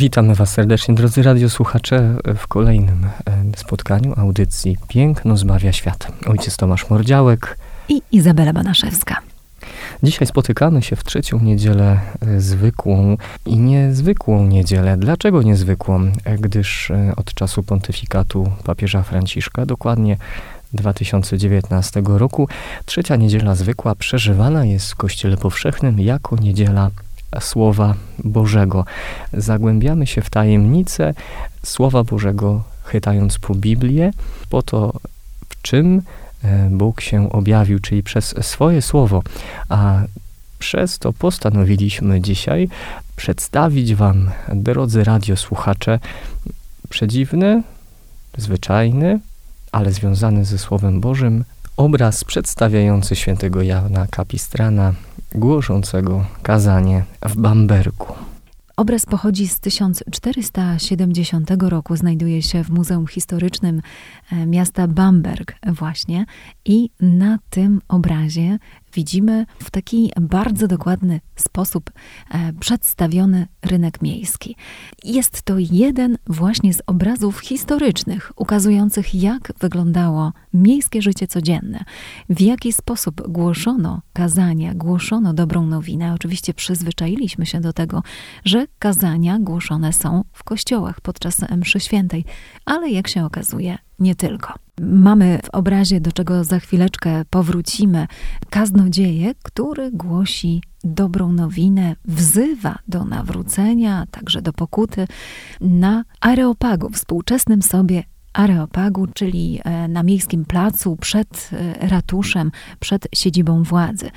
Witamy Was serdecznie, drodzy radiosłuchacze, w kolejnym e, spotkaniu audycji Piękno zbawia świat. Ojciec Tomasz Mordziałek i Izabela Banaszewska. Dzisiaj spotykamy się w trzecią niedzielę e, zwykłą i niezwykłą niedzielę. Dlaczego niezwykłą? E, gdyż od czasu pontyfikatu papieża Franciszka, dokładnie 2019 roku, trzecia niedziela zwykła przeżywana jest w Kościele Powszechnym jako niedziela Słowa Bożego. Zagłębiamy się w tajemnicę Słowa Bożego, chytając po Biblię, po to, w czym e, Bóg się objawił, czyli przez swoje Słowo. A przez to postanowiliśmy dzisiaj przedstawić Wam, drodzy radiosłuchacze, przedziwny, zwyczajny, ale związany ze Słowem Bożym obraz przedstawiający świętego Jana Kapistrana, głoszącego kazanie w Bambergu. Obraz pochodzi z 1470 roku, znajduje się w Muzeum Historycznym e, miasta Bamberg właśnie i na tym obrazie widzimy w taki bardzo dokładny sposób e, przedstawiony rynek miejski. Jest to jeden właśnie z obrazów historycznych, ukazujących, jak wyglądało miejskie życie codzienne, w jaki sposób głoszono kazania, głoszono dobrą nowinę. Oczywiście przyzwyczailiśmy się do tego, że kazania głoszone są w kościołach podczas mszy świętej, ale jak się okazuje, nie tylko. Mamy w obrazie, do czego za chwileczkę powrócimy, kaznodzieję, który głosi dobrą nowinę, wzywa do nawrócenia, także do pokuty na Areopagu, współczesnym sobie Areopagu, czyli e, na miejskim placu przed e, ratuszem, przed siedzibą władzy.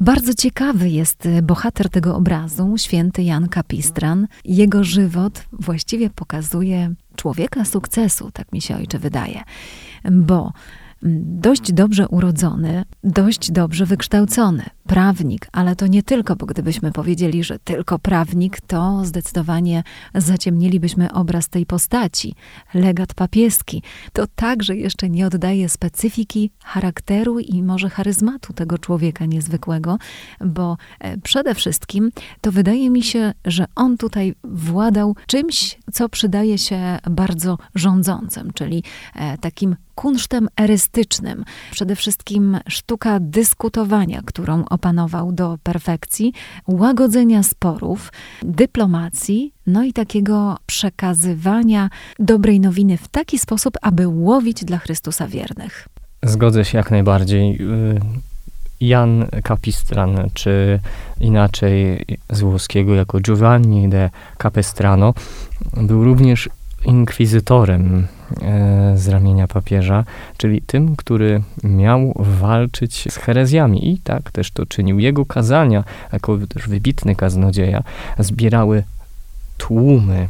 Bardzo ciekawy jest e, bohater tego obrazu, święty Jan Kapistran. Jego żywot właściwie pokazuje człowieka sukcesu, tak mi się ojcze wydaje, bo dość dobrze urodzony, dość dobrze wykształcony, prawnik, ale to nie tylko, bo gdybyśmy powiedzieli, że tylko prawnik, to zdecydowanie zaciemnilibyśmy obraz tej postaci. Legat papieski to także jeszcze nie oddaje specyfiki charakteru i może charyzmatu tego człowieka niezwykłego, bo e, przede wszystkim to wydaje mi się, że on tutaj władał czymś, co przydaje się bardzo rządzącym, czyli e, takim kunsztem erystycznym. Przede wszystkim sztuka dyskutowania, którą opanował do perfekcji, łagodzenia sporów, dyplomacji, no i takiego przekazywania dobrej nowiny w taki sposób, aby łowić dla Chrystusa wiernych. Zgodzę się jak najbardziej. Y, Jan Capistran, czy inaczej z włoskiego jako Giovanni de Capestrano, był również inkwizytorem z ramienia papieża, czyli tym, który miał walczyć z herezjami. I tak też to czynił. Jego kazania, jako też wybitny kaznodzieja, zbierały tłumy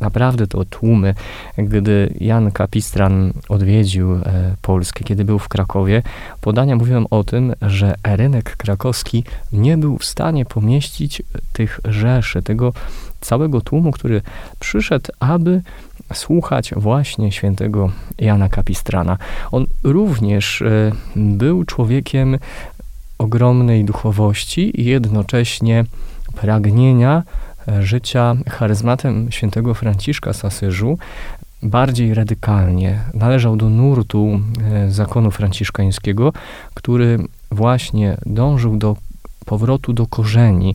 naprawdę to tłumy. Gdy Jan Kapistran odwiedził e, Polskę, kiedy był w Krakowie, podania mówią o tym, że rynek krakowski nie był w stanie pomieścić tych rzeszy, tego całego tłumu, który przyszedł, aby słuchać właśnie świętego Jana Kapistrana. On również e, był człowiekiem ogromnej duchowości i jednocześnie pragnienia e, życia charyzmatem świętego Franciszka z Asyżu bardziej radykalnie. Należał do nurtu e, zakonu franciszkańskiego, który właśnie dążył do powrotu do korzeni,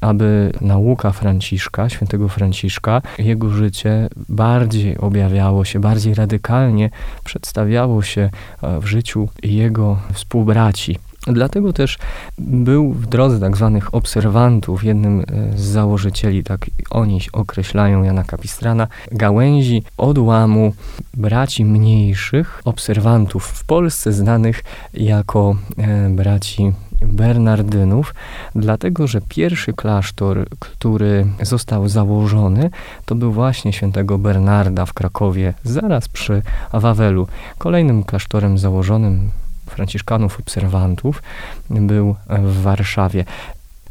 aby nauka Franciszka, świętego Franciszka, jego życie bardziej objawiało się, bardziej radykalnie przedstawiało się e, w życiu jego współbraci. Dlatego też był w drodze tak zwanych obserwantów, jednym e, z założycieli, tak oni określają Jana Kapistrana, gałęzi odłamu braci mniejszych, obserwantów w Polsce znanych jako e, braci Bernardynów, dlatego że pierwszy klasztor, który został założony, to był właśnie świętego Bernarda w Krakowie, zaraz przy Wawelu. Kolejnym klasztorem założonym franciszkanów obserwantów był w Warszawie.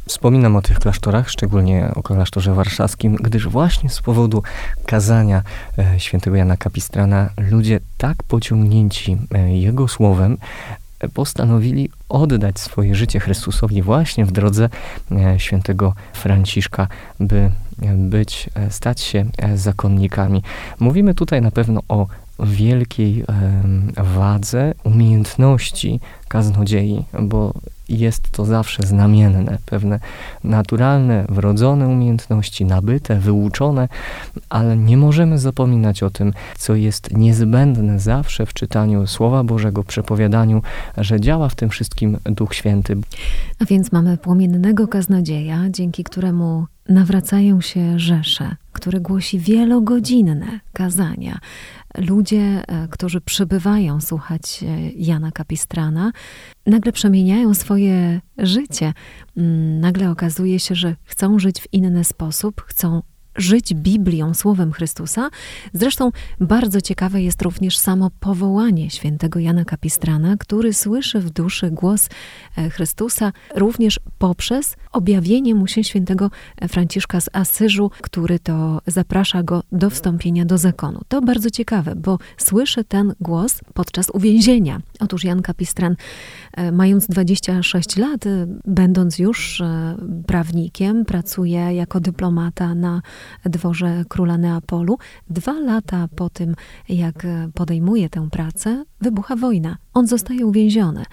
Wspominam o tych klasztorach, szczególnie o klasztorze warszawskim, gdyż właśnie z powodu kazania e, świętego Jana Kapistrana ludzie tak pociągnięci e, jego słowem postanowili oddać swoje życie Chrystusowi właśnie w drodze świętego Franciszka, by być, stać się zakonnikami. Mówimy tutaj na pewno o wielkiej wadze umiejętności kaznodziei, bo jest to zawsze znamienne, pewne naturalne, wrodzone umiejętności, nabyte, wyuczone, ale nie możemy zapominać o tym, co jest niezbędne zawsze w czytaniu Słowa Bożego, przepowiadaniu, że działa w tym wszystkim Duch Święty. A więc mamy płomiennego kaznodzieja, dzięki któremu nawracają się rzesze, który głosi wielogodzinne kazania. Ludzie, e, którzy przybywają słuchać e, Jana Kapistrana, nagle przemieniają swoje życie. Mm, nagle okazuje się, że chcą żyć w inny sposób, chcą żyć Biblią, Słowem Chrystusa. Zresztą bardzo ciekawe jest również samo powołanie świętego Jana Kapistrana, który słyszy w duszy głos e, Chrystusa również poprzez objawienie mu się świętego Franciszka z Asyżu, który to zaprasza go do wstąpienia do zakonu. To bardzo ciekawe, bo słyszy ten głos podczas uwięzienia. Otóż Jan Kapistran, e, mając 26 lat, e, będąc już prawnikiem, pracuje jako dyplomata na dworze króla Neapolu. Dwa lata po tym, jak podejmuje tę pracę, wybucha wojna. On zostaje uwięziony.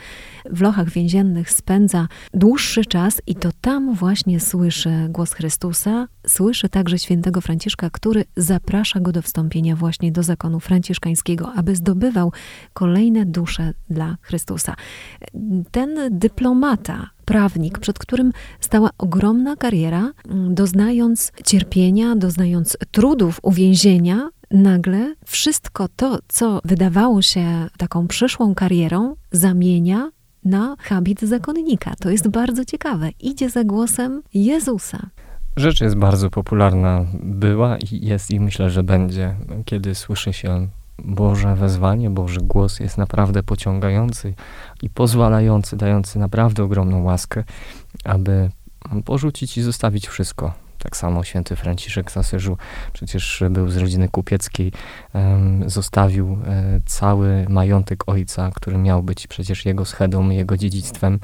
W lochach więziennych spędza dłuższy czas i to tam właśnie słyszy głos Chrystusa, słyszy także świętego Franciszka, który zaprasza go do wstąpienia właśnie do zakonu franciszkańskiego, aby zdobywał kolejne dusze dla Chrystusa. Ten dyplomata, prawnik, przed którym stała ogromna kariera, doznając cierpienia, doznając trudów uwięzienia, nagle wszystko to, co wydawało się taką przyszłą karierą, zamienia na habit zakonnika. To jest bardzo ciekawe. Idzie za głosem Jezusa. Rzecz jest bardzo popularna, była i jest i myślę, że będzie, kiedy słyszy się Boże wezwanie, Boży głos jest naprawdę pociągający i pozwalający, dający naprawdę ogromną łaskę, aby porzucić i zostawić wszystko tak samo święty Franciszek z Asyżu przecież był z rodziny kupieckiej, zostawił e, cały majątek ojca, który miał być przecież jego schedą, jego dziedzictwem,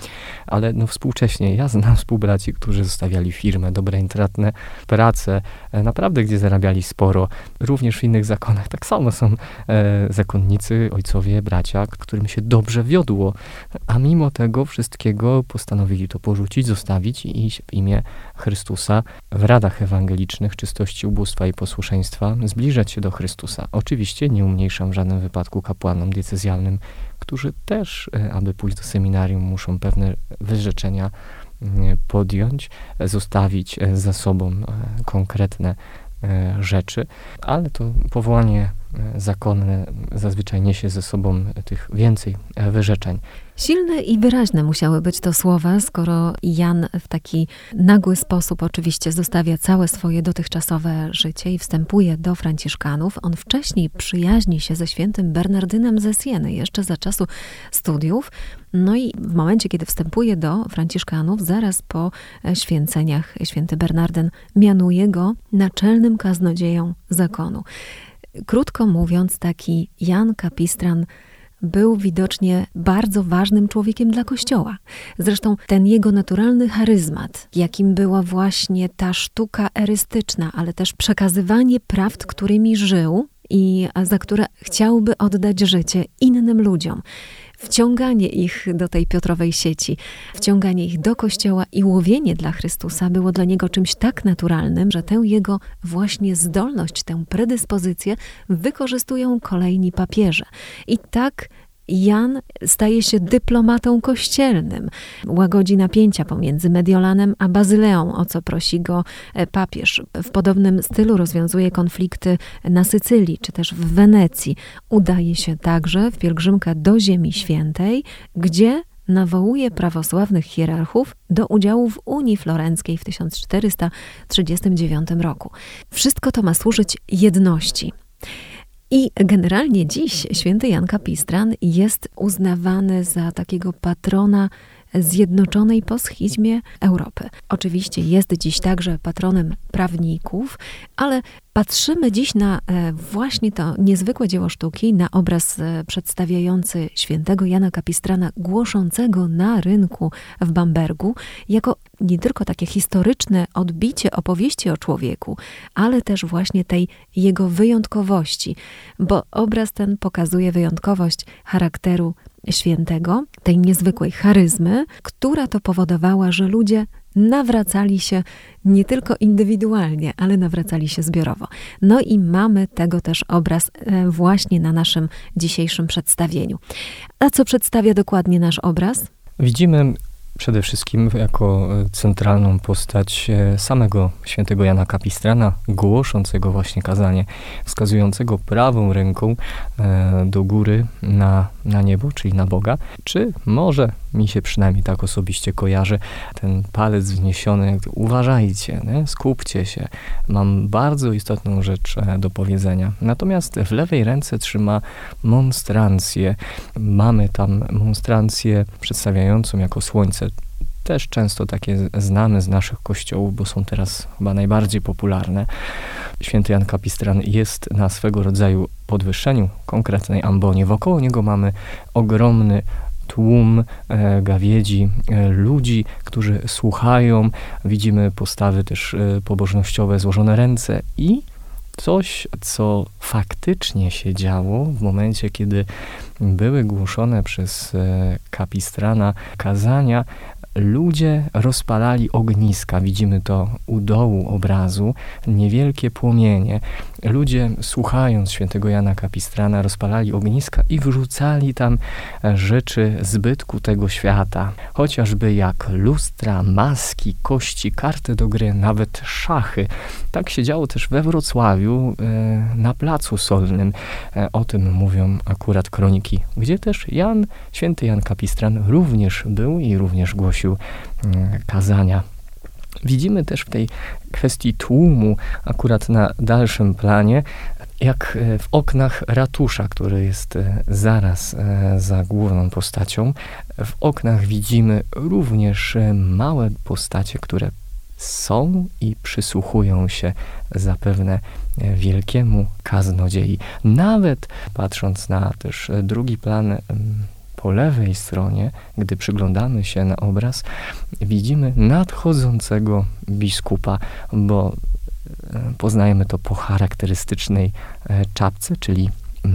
ale no współcześnie ja znam współbraci, którzy zostawiali firmę, dobre intratne prace, e, naprawdę gdzie zarabiali sporo. Również w innych zakonach tak samo są e, zakonnicy, ojcowie, bracia, którym się dobrze wiodło, a mimo tego wszystkiego postanowili to porzucić, zostawić i iść w imię Chrystusa w radach ewangelicznych czystości ubóstwa i posłuszeństwa zbliżać się do Chrystusa. Oczywiście nie umniejszam w żadnym wypadku kapłanom diecezjalnym, którzy też, e, aby pójść do seminarium, muszą pewne wyrzeczenia podjąć, zostawić e, za sobą e, konkretne rzeczy, ale to powołanie zakonne zazwyczaj niesie ze sobą tych więcej wyrzeczeń. Silne i wyraźne musiały być to słowa, skoro Jan w taki nagły sposób oczywiście zostawia całe swoje dotychczasowe życie i wstępuje do Franciszkanów. On wcześniej przyjaźni się ze świętym Bernardynem ze Sieny, jeszcze za czasu studiów. No i w momencie, kiedy wstępuje do Franciszkanów, zaraz po święceniach, święty Bernardyn mianuje go naczelnym kaznodzieją zakonu. Krótko mówiąc, taki Jan Kapistran był widocznie bardzo ważnym człowiekiem dla Kościoła. Zresztą ten jego naturalny charyzmat, jakim była właśnie ta sztuka erystyczna, ale też przekazywanie prawd, którymi żył i za które chciałby oddać życie innym ludziom wciąganie ich do tej Piotrowej sieci, wciąganie ich do kościoła i łowienie dla Chrystusa było dla niego czymś tak naturalnym, że tę jego właśnie zdolność, tę predyspozycję wykorzystują kolejni papieże. I tak Jan staje się dyplomatą kościelnym, łagodzi napięcia pomiędzy Mediolanem a Bazyleą, o co prosi go e, papież. W podobnym stylu rozwiązuje konflikty na Sycylii czy też w Wenecji. Udaje się także w pielgrzymkę do Ziemi Świętej, gdzie nawołuje prawosławnych hierarchów do udziału w Unii Florenckiej w 1439 roku. Wszystko to ma służyć jedności. I generalnie dziś święty Jan Kapistran jest uznawany za takiego patrona zjednoczonej po schizmie Europy. Oczywiście jest dziś także patronem prawników, ale patrzymy dziś na e, właśnie to niezwykłe dzieło sztuki, na obraz e, przedstawiający świętego Jana Kapistrana głoszącego na rynku w Bambergu, jako nie tylko takie historyczne odbicie opowieści o człowieku, ale też właśnie tej jego wyjątkowości, bo obraz ten pokazuje wyjątkowość charakteru świętego, tej niezwykłej charyzmy, która to powodowała, że ludzie nawracali się nie tylko indywidualnie, ale nawracali się zbiorowo. No i mamy tego też obraz e, właśnie na naszym dzisiejszym przedstawieniu. A co przedstawia dokładnie nasz obraz? Widzimy przede wszystkim jako e, centralną postać e, samego świętego Jana Kapistrana, głoszącego właśnie kazanie, wskazującego prawą ręką e, do góry na, na niebo, czyli na Boga, czy może mi się przynajmniej tak osobiście kojarzy ten palec wzniesiony, uważajcie, nie? skupcie się, mam bardzo istotną rzecz do powiedzenia. Natomiast w lewej ręce trzyma monstrancję. Mamy tam monstrancję przedstawiającą jako słońce też często takie znane z naszych kościołów, bo są teraz chyba najbardziej popularne. Święty Jan Kapistran jest na swego rodzaju podwyższeniu konkretnej ambonie. Wokoło niego mamy ogromny tłum e, gawiedzi, e, ludzi, którzy słuchają. Widzimy postawy też e, pobożnościowe, złożone ręce i coś, co faktycznie się działo w momencie, kiedy były głoszone przez kapistrana kazania, ludzie rozpalali ogniska. Widzimy to u dołu obrazu, niewielkie płomienie. Ludzie, słuchając świętego Jana Kapistrana, rozpalali ogniska i wrzucali tam rzeczy zbytku tego świata. Chociażby jak lustra, maski, kości, karty do gry, nawet szachy. Tak się działo też we Wrocławiu, e, na Placu Solnym. E, o tym mówią akurat kroniki, gdzie też Jan, święty Jan Kapistran również był i również głosił e, kazania. Widzimy też w tej kwestii tłumu, akurat na dalszym planie, jak w oknach ratusza, który jest zaraz za główną postacią, w oknach widzimy również małe postacie, które są i przysłuchują się zapewne wielkiemu kaznodziei. Nawet patrząc na też drugi plan po lewej stronie, gdy przyglądamy się na obraz, widzimy nadchodzącego biskupa, bo e, poznajemy to po charakterystycznej e, czapce, czyli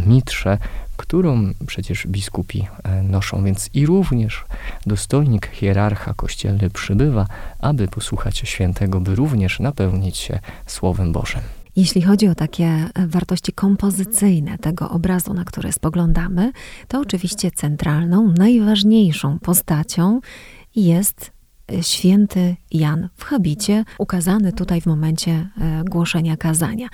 mitrze, którą przecież biskupi e, noszą, więc i również dostojnik hierarcha kościelny przybywa, aby posłuchać świętego, by również napełnić się Słowem Bożym. Jeśli chodzi o takie e, wartości kompozycyjne tego obrazu, na który spoglądamy, to oczywiście centralną, najważniejszą postacią jest e, święty Jan w habicie, ukazany tutaj w momencie głoszenia kazania.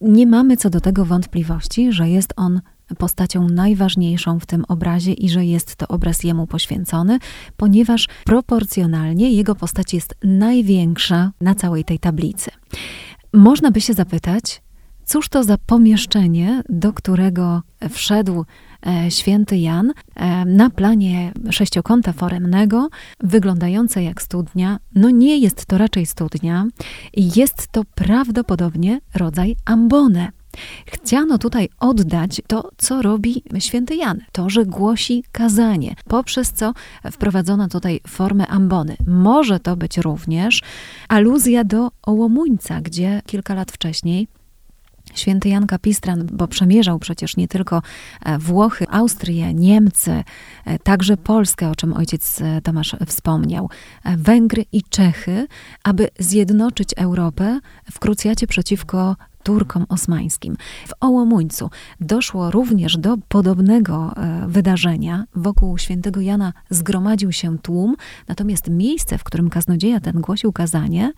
Nie mamy co do tego wątpliwości, że jest on postacią najważniejszą w tym obrazie i że jest to obraz jemu poświęcony, ponieważ proporcjonalnie jego postać jest największa na całej tej tablicy. Można by się zapytać, cóż to za pomieszczenie, do którego wszedł e, święty Jan e, na planie sześciokąta foremnego, wyglądające jak studnia. No nie jest to raczej studnia, jest to prawdopodobnie rodzaj ambony. Chciano tutaj oddać to, co robi święty Jan, to, że głosi kazanie, poprzez co wprowadzono tutaj formę ambony. Może to być również aluzja do Ołomuńca, gdzie kilka lat wcześniej Święty Jan Kapistran, bo przemierzał przecież nie tylko e, Włochy, Austrię, Niemcy, e, także Polskę, o czym ojciec e, Tomasz wspomniał, Węgry i Czechy, aby zjednoczyć Europę w krucjacie przeciwko Turkom osmańskim. W Ołomuńcu doszło również do podobnego wydarzenia. Wokół świętego Jana zgromadził się tłum, natomiast miejsce, w którym kaznodzieja ten głosił kazanie,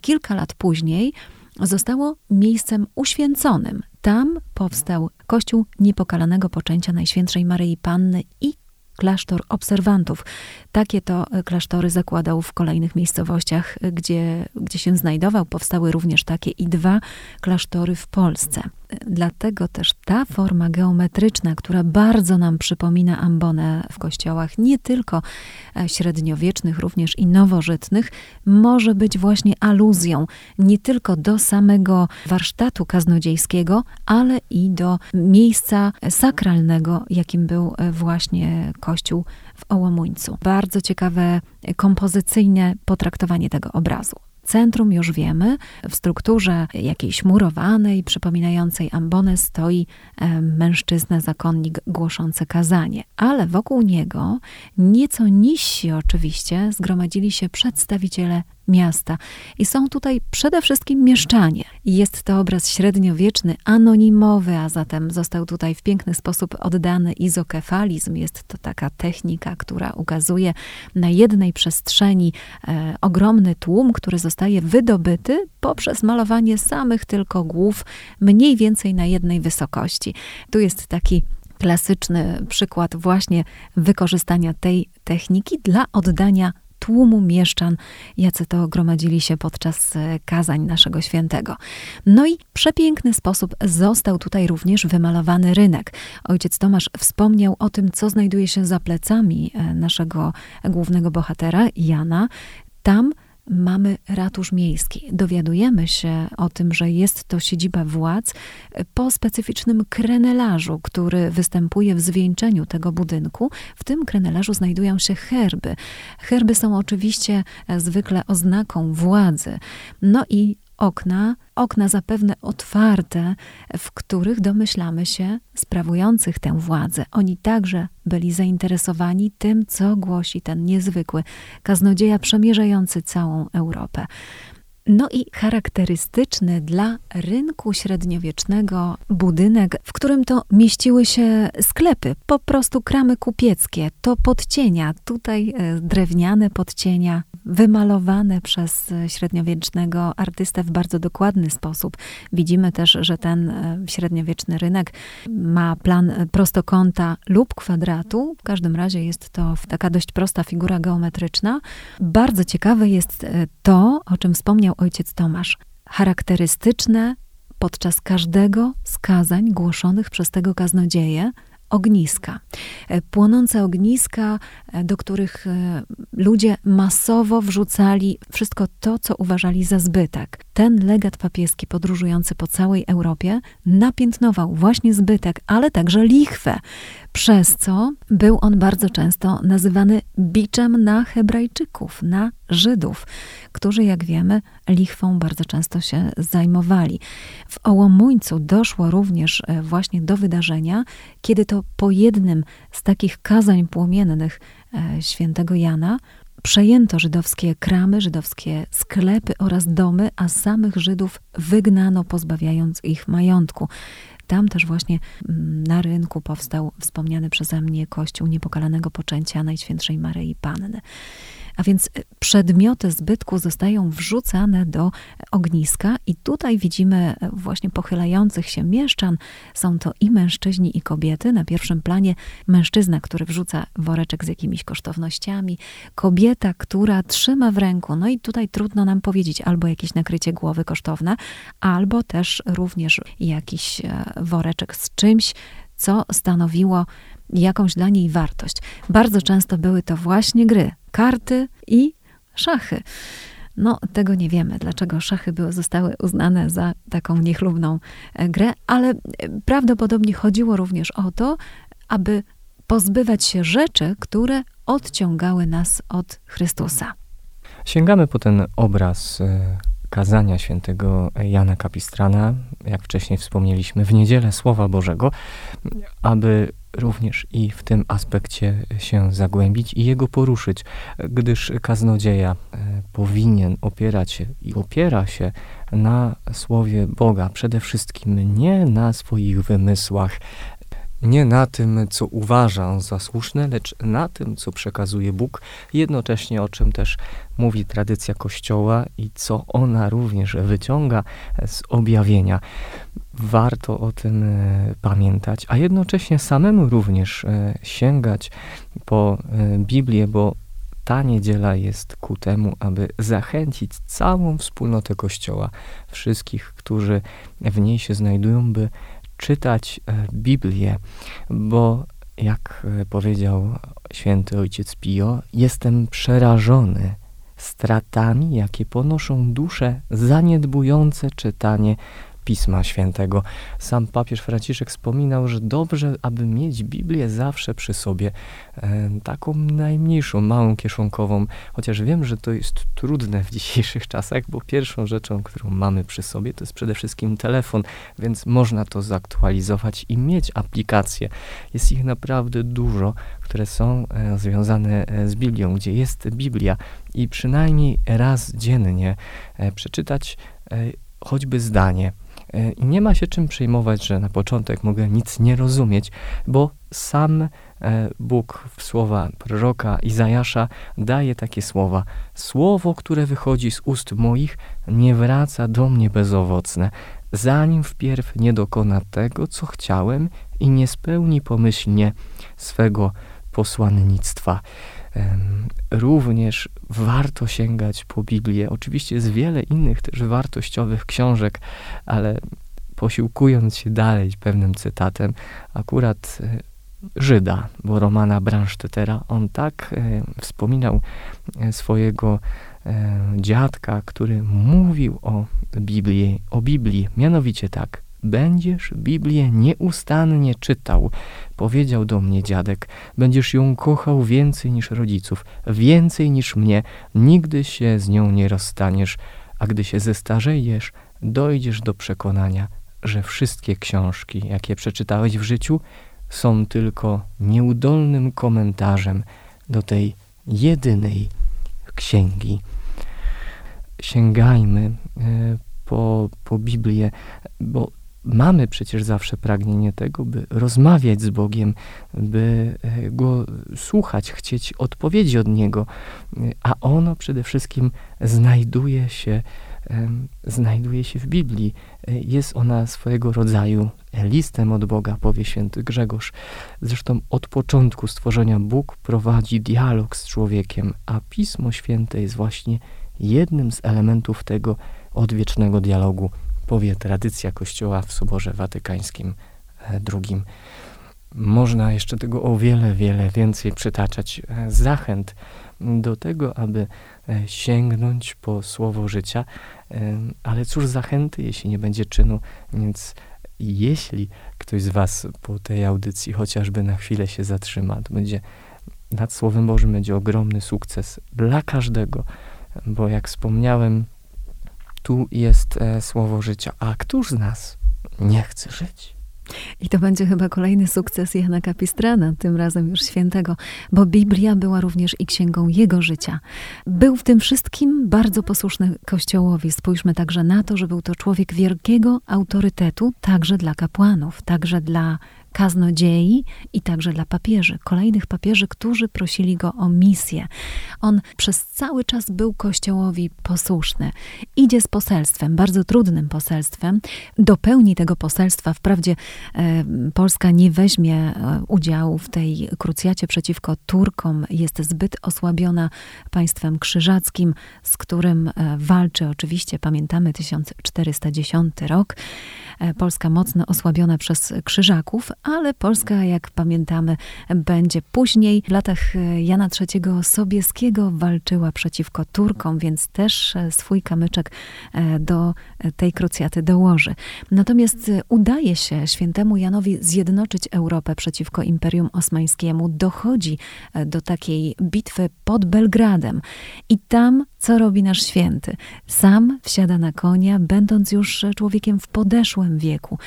kilka lat później zostało miejscem uświęconym. Tam powstał Kościół Niepokalanego Poczęcia Najświętszej Maryi Panny i klasztor obserwantów. Takie to klasztory zakładał w kolejnych miejscowościach, gdzie, gdzie się znajdował. Powstały również takie i dwa klasztory w Polsce. Dlatego też ta forma geometryczna, która bardzo nam przypomina ambonę w kościołach, nie tylko e, średniowiecznych, również i nowożytnych, może być właśnie aluzją nie tylko do samego warsztatu kaznodziejskiego, ale i do miejsca sakralnego, jakim był e, właśnie kościół w Ołomuńcu. Bardzo ciekawe kompozycyjne potraktowanie tego obrazu centrum już wiemy, w strukturze jakiejś murowanej, przypominającej ambonę stoi mężczyzna, zakonnik głoszący kazanie, ale wokół niego, nieco niżsi oczywiście, zgromadzili się przedstawiciele miasta. I są tutaj przede wszystkim mieszczanie. Jest to obraz średniowieczny, anonimowy, a zatem został tutaj w piękny sposób oddany izokefalizm. Jest to taka technika, która ukazuje na jednej przestrzeni e, ogromny tłum, który zostaje wydobyty poprzez malowanie samych tylko głów, mniej więcej na jednej wysokości. Tu jest taki klasyczny przykład właśnie wykorzystania tej techniki dla oddania tłumu mieszczan, jacy to gromadzili się podczas e, kazań naszego świętego. No i przepiękny sposób został tutaj również wymalowany rynek. Ojciec Tomasz wspomniał o tym, co znajduje się za plecami e, naszego głównego bohatera, Jana. Tam mamy ratusz miejski. Dowiadujemy się o tym, że jest to siedziba władz po specyficznym krenelarzu, który występuje w zwieńczeniu tego budynku. W tym krenelarzu znajdują się herby. Herby są oczywiście zwykle oznaką władzy. No i okna, okna zapewne otwarte, w których domyślamy się sprawujących tę władzę. Oni także byli zainteresowani tym, co głosi ten niezwykły kaznodzieja przemierzający całą Europę. No i charakterystyczny dla rynku średniowiecznego budynek, w którym to mieściły się sklepy, po prostu kramy kupieckie, to podcienia, tutaj e, drewniane podcienia, wymalowane przez e, średniowiecznego artystę w bardzo dokładny sposób. Widzimy też, że ten e, średniowieczny rynek ma plan prostokąta lub kwadratu. W każdym razie jest to taka dość prosta figura geometryczna. Bardzo ciekawe jest to, o czym wspomniał ojciec Tomasz, charakterystyczne podczas każdego z kazań głoszonych przez tego kaznodzieje ogniska. E, płonące ogniska, e, do których e, ludzie masowo wrzucali wszystko to, co uważali za zbytek. Ten legat papieski podróżujący po całej Europie napiętnował właśnie zbytek, ale także lichwę, przez co był on bardzo często nazywany biczem na Hebrajczyków, na Żydów, którzy, jak wiemy, lichwą bardzo często się zajmowali. W Ołomuńcu doszło również e, właśnie do wydarzenia, kiedy to po jednym z takich kazań płomiennych e, świętego Jana przejęto żydowskie kramy, żydowskie sklepy oraz domy, a samych Żydów wygnano, pozbawiając ich majątku. Tam też właśnie mm, na rynku powstał wspomniany przeze mnie kościół niepokalanego poczęcia Najświętszej Maryi Panny. A więc e, przedmioty zbytku zostają wrzucane do ogniska, i tutaj widzimy e, właśnie pochylających się mieszczan. Są to i mężczyźni, i kobiety. Na pierwszym planie mężczyzna, który wrzuca woreczek z jakimiś kosztownościami, kobieta, która trzyma w ręku, no i tutaj trudno nam powiedzieć, albo jakieś nakrycie głowy kosztowne, albo też również jakiś e, woreczek z czymś, co stanowiło jakąś dla niej wartość. Bardzo często były to właśnie gry, karty i szachy. No, tego nie wiemy, dlaczego szachy były, zostały uznane za taką niechlubną e, grę, ale e, prawdopodobnie chodziło również o to, aby pozbywać się rzeczy, które odciągały nas od Chrystusa. Sięgamy po ten obraz e, kazania świętego Jana Kapistrana, jak wcześniej wspomnieliśmy, w niedzielę Słowa Bożego, aby również i w tym aspekcie się zagłębić i jego poruszyć, gdyż kaznodzieja e, powinien opierać się i opiera się na słowie Boga, przede wszystkim nie na swoich wymysłach, nie na tym, co uważa za słuszne, lecz na tym, co przekazuje Bóg, jednocześnie o czym też mówi tradycja Kościoła i co ona również wyciąga z objawienia. Warto o tym e, pamiętać, a jednocześnie samemu również e, sięgać po e, Biblię, bo ta niedziela jest ku temu, aby zachęcić całą wspólnotę Kościoła, wszystkich, którzy w niej się znajdują, by czytać e, Biblię, bo jak e, powiedział święty ojciec Pio, jestem przerażony stratami, jakie ponoszą dusze zaniedbujące czytanie Pisma Świętego. Sam papież Franciszek wspominał, że dobrze, aby mieć Biblię zawsze przy sobie, e, taką najmniejszą, małą kieszonkową, chociaż wiem, że to jest trudne w dzisiejszych czasach, bo pierwszą rzeczą, którą mamy przy sobie, to jest przede wszystkim telefon, więc można to zaktualizować i mieć aplikacje. Jest ich naprawdę dużo, które są e, związane e, z Biblią, gdzie jest Biblia i przynajmniej raz dziennie przeczytać choćby zdanie. I nie ma się czym przejmować, że na początek mogę nic nie rozumieć, bo sam e, Bóg w słowa proroka Izajasza daje takie słowa: Słowo, które wychodzi z ust moich, nie wraca do mnie bezowocne, zanim wpierw nie dokona tego, co chciałem i nie spełni pomyślnie swego posłannictwa. Również warto sięgać po Biblię. Oczywiście jest wiele innych też wartościowych książek, ale posiłkując się dalej pewnym cytatem, akurat e, Żyda, bo Romana Bransztetera, on tak e, wspominał e, swojego dziadka, który mówił o Biblii, o Biblii, mianowicie tak. Będziesz Biblię nieustannie czytał, powiedział do mnie dziadek. Będziesz ją kochał więcej niż rodziców, więcej niż mnie. Nigdy się z nią nie rozstaniesz, a gdy się zestarzejesz, dojdziesz do przekonania, że wszystkie książki, jakie przeczytałeś w życiu, są tylko nieudolnym komentarzem do tej jedynej księgi. Sięgajmy e, po, po Biblię, bo mamy przecież zawsze pragnienie tego, by rozmawiać z Bogiem, by e, Go słuchać, chcieć odpowiedzi od Niego, a ono przede wszystkim znajduje się, znajduje się w Biblii. E, jest ona swojego rodzaju listem od Boga, powie święty Grzegorz. Zresztą od początku stworzenia Bóg prowadzi dialog z człowiekiem, a Pismo Święte jest właśnie jednym z elementów tego odwiecznego dialogu powie tradycja Kościoła w Soborze Watykańskim II. E, Można jeszcze tego o wiele, wiele więcej przytaczać. E, zachęt do tego, aby e, sięgnąć po słowo życia, ale cóż zachęty, jeśli nie będzie czynu, więc jeśli ktoś z Was po tej audycji chociażby na chwilę się zatrzyma, to będzie nad Słowem Bożym będzie ogromny sukces dla każdego, bo jak wspomniałem, tu jest e, słowo życia. A któż z nas nie chce żyć? I to będzie chyba kolejny sukces Jana Kapistrana, tym razem już świętego, bo Biblia była również i księgą jego życia. Był w tym wszystkim bardzo posłuszny Kościołowi. Spójrzmy także na to, że był to człowiek wielkiego autorytetu, także dla kapłanów, także dla kaznodziei i także dla papieży, kolejnych papieży, którzy prosili go o misję. On przez cały czas był Kościołowi posłuszny. Idzie z poselstwem, bardzo trudnym poselstwem, dopełni tego poselstwa. Wprawdzie e, Polska nie weźmie e, udziału w tej krucjacie przeciwko Turkom, jest zbyt osłabiona państwem krzyżackim, z którym e, walczy oczywiście, pamiętamy 1410 rok. E, Polska mocno osłabiona przez krzyżaków, ale Polska, jak pamiętamy, będzie później. W latach e, Jana III Sobieskiego walczyła przeciwko Turkom, więc też e, swój kamyczek do tej krucjaty dołoży. Natomiast udaje się świętemu Janowi zjednoczyć Europę przeciwko Imperium Osmańskiemu. Dochodzi do takiej bitwy pod Belgradem i tam co robi nasz święty? Sam wsiada na konia, będąc już człowiekiem w podeszłym wieku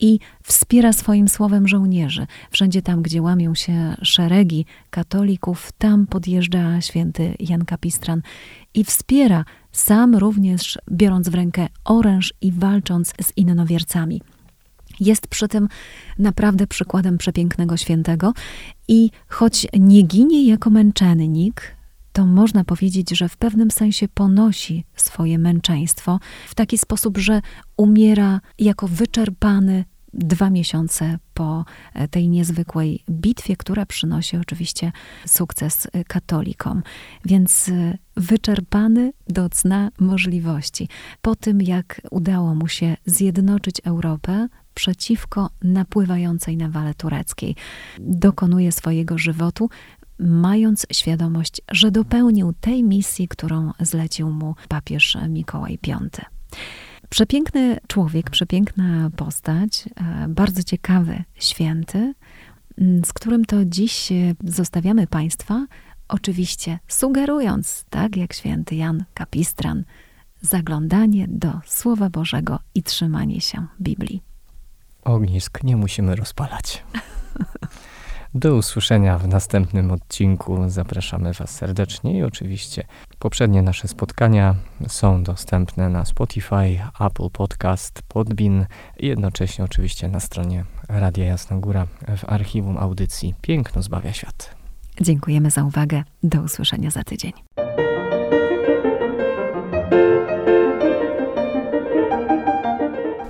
i wspiera swoim słowem żołnierzy. Wszędzie tam, gdzie łamią się szeregi katolików, tam podjeżdża święty Jan Kapistran i wspiera, sam również biorąc w rękę oręż i walcząc z innowiercami. Jest przy tym naprawdę przykładem przepięknego świętego i choć nie ginie jako męczennik, to można powiedzieć, że w pewnym sensie ponosi swoje męczeństwo w taki sposób, że umiera jako wyczerpany dwa miesiące po e, tej niezwykłej bitwie, która przynosi oczywiście sukces e, katolikom. Więc e, wyczerpany do cna możliwości. Po tym, jak udało mu się zjednoczyć Europę, przeciwko napływającej nawale tureckiej. Dokonuje swojego żywotu, mając świadomość, że dopełnił tej misji, którą zlecił mu papież Mikołaj V. Przepiękny człowiek, przepiękna postać, e, bardzo ciekawy święty, z którym to dziś zostawiamy Państwa, oczywiście sugerując, tak jak święty Jan Kapistran, zaglądanie do Słowa Bożego i trzymanie się Biblii. Ognisk nie musimy rozpalać. Do usłyszenia w następnym odcinku. Zapraszamy Was serdecznie i oczywiście poprzednie nasze spotkania są dostępne na Spotify, Apple Podcast, Podbin i jednocześnie oczywiście na stronie Radia Jasna Góra w archiwum audycji Piękno zbawia świat. Dziękujemy za uwagę. Do usłyszenia za tydzień.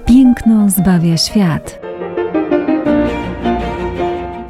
Piękno zbawia świat.